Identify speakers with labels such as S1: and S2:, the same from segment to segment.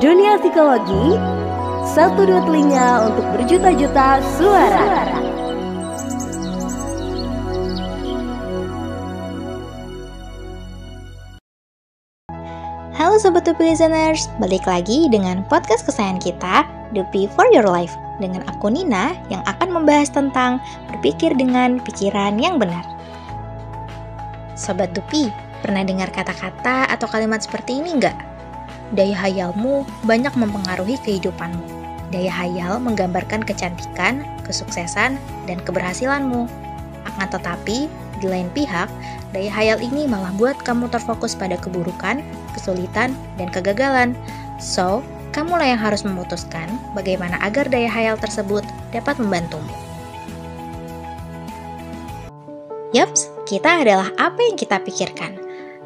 S1: Dunia Psikologi Satu dua telinga untuk berjuta-juta suara.
S2: Halo Sobat Dupi Listeners, balik lagi dengan podcast kesayangan kita, Dupi for Your Life Dengan aku Nina yang akan membahas tentang berpikir dengan pikiran yang benar. Sobat Dupi, pernah dengar kata-kata atau kalimat seperti ini nggak? Daya hayalmu banyak mempengaruhi kehidupanmu. Daya hayal menggambarkan kecantikan, kesuksesan, dan keberhasilanmu. Akan tetapi, di lain pihak, daya hayal ini malah buat kamu terfokus pada keburukan, kesulitan, dan kegagalan. So, kamulah yang harus memutuskan bagaimana agar daya hayal tersebut dapat membantumu. Yaps, kita adalah apa yang kita pikirkan.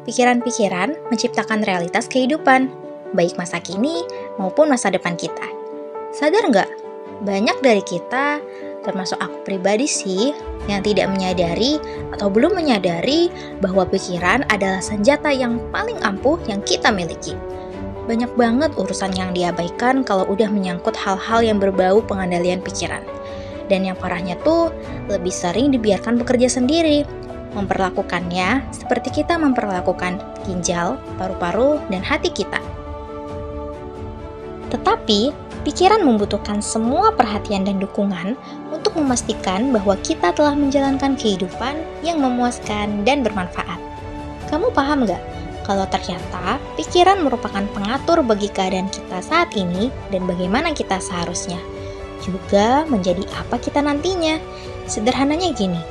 S2: Pikiran-pikiran menciptakan realitas kehidupan baik masa kini maupun masa depan kita. Sadar nggak? Banyak dari kita, termasuk aku pribadi sih, yang tidak menyadari atau belum menyadari bahwa pikiran adalah senjata yang paling ampuh yang kita miliki. Banyak banget urusan yang diabaikan kalau udah menyangkut hal-hal yang berbau pengendalian pikiran. Dan yang parahnya tuh, lebih sering dibiarkan bekerja sendiri, memperlakukannya seperti kita memperlakukan ginjal, paru-paru, dan hati kita. Tetapi, pikiran membutuhkan semua perhatian dan dukungan untuk memastikan bahwa kita telah menjalankan kehidupan yang memuaskan dan bermanfaat. Kamu paham gak? Kalau ternyata pikiran merupakan pengatur bagi keadaan kita saat ini dan bagaimana kita seharusnya. Juga menjadi apa kita nantinya. Sederhananya gini,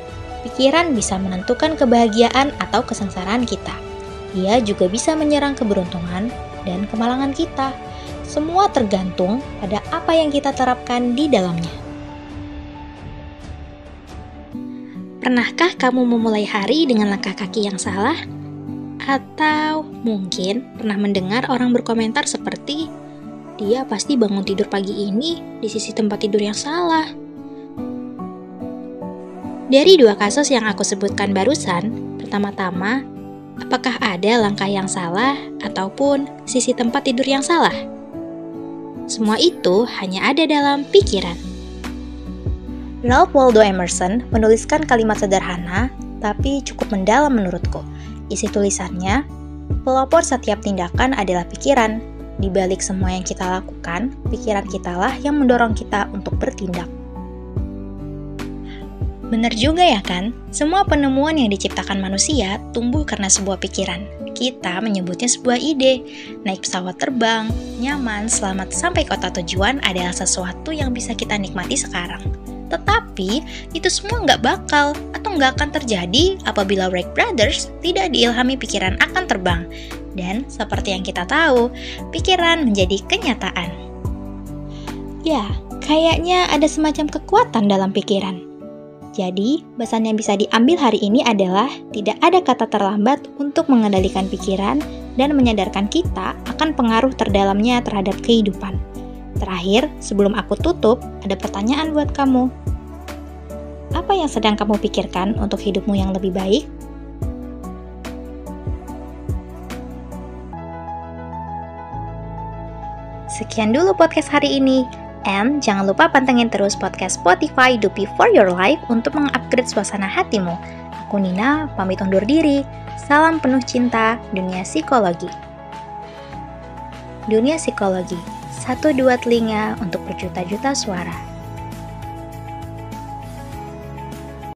S2: pikiran bisa menentukan kebahagiaan atau kesengsaraan kita. Ia juga bisa menyerang keberuntungan dan kemalangan kita. Semua tergantung pada apa yang kita terapkan di dalamnya. Pernahkah kamu memulai hari dengan langkah kaki yang salah? Atau mungkin pernah mendengar orang berkomentar seperti, "Dia pasti bangun tidur pagi ini di sisi tempat tidur yang salah." Dari dua kasus yang aku sebutkan barusan, pertama-tama, apakah ada langkah yang salah ataupun sisi tempat tidur yang salah? Semua itu hanya ada dalam pikiran. Ralph Waldo Emerson menuliskan kalimat sederhana, tapi cukup mendalam menurutku. Isi tulisannya, pelopor setiap tindakan adalah pikiran. Di balik semua yang kita lakukan, pikiran kitalah yang mendorong kita untuk bertindak. Benar juga ya kan? Semua penemuan yang diciptakan manusia tumbuh karena sebuah pikiran. Kita menyebutnya sebuah ide. Naik pesawat terbang, nyaman, selamat sampai kota tujuan adalah sesuatu yang bisa kita nikmati sekarang. Tetapi, itu semua nggak bakal atau nggak akan terjadi apabila Wright Brothers tidak diilhami pikiran akan terbang. Dan seperti yang kita tahu, pikiran menjadi kenyataan. Ya, kayaknya ada semacam kekuatan dalam pikiran. Jadi, pesan yang bisa diambil hari ini adalah tidak ada kata terlambat untuk mengendalikan pikiran dan menyadarkan kita akan pengaruh terdalamnya terhadap kehidupan. Terakhir, sebelum aku tutup, ada pertanyaan buat kamu. Apa yang sedang kamu pikirkan untuk hidupmu yang lebih baik? Sekian dulu podcast hari ini. And jangan lupa pantengin terus podcast Spotify Dupi For Your Life untuk mengupgrade suasana hatimu. Aku Nina, pamit undur diri. Salam penuh cinta, dunia psikologi. Dunia psikologi, satu dua telinga untuk berjuta-juta suara.